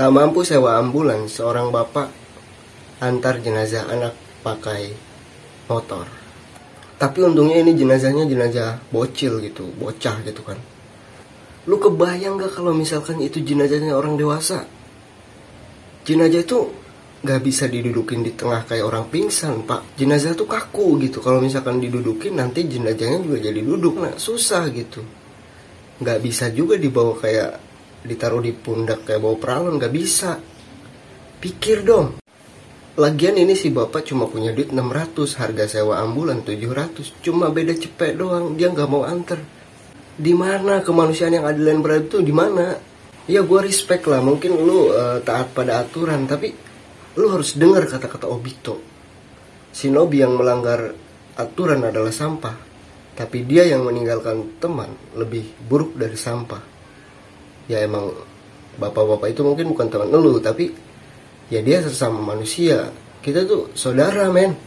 Tak mampu sewa ambulans, seorang bapak antar jenazah anak pakai motor. Tapi untungnya ini jenazahnya jenazah bocil gitu, bocah gitu kan. Lu kebayang gak kalau misalkan itu jenazahnya orang dewasa? Jenazah itu gak bisa didudukin di tengah kayak orang pingsan pak jenazah tuh kaku gitu kalau misalkan didudukin nanti jenazahnya juga jadi duduk nah susah gitu nggak bisa juga dibawa kayak ditaruh di pundak kayak bawa peralon nggak bisa. Pikir dong. Lagian ini si bapak cuma punya duit 600 harga sewa ambulan 700 cuma beda cepet doang dia nggak mau anter di mana kemanusiaan yang adil dan beradil tuh di mana? Ya gue respect lah. Mungkin lu uh, taat pada aturan tapi lu harus dengar kata-kata Obito. Shinobi yang melanggar aturan adalah sampah. Tapi dia yang meninggalkan teman lebih buruk dari sampah ya emang bapak-bapak itu mungkin bukan teman lu tapi ya dia sesama manusia. Kita tuh saudara men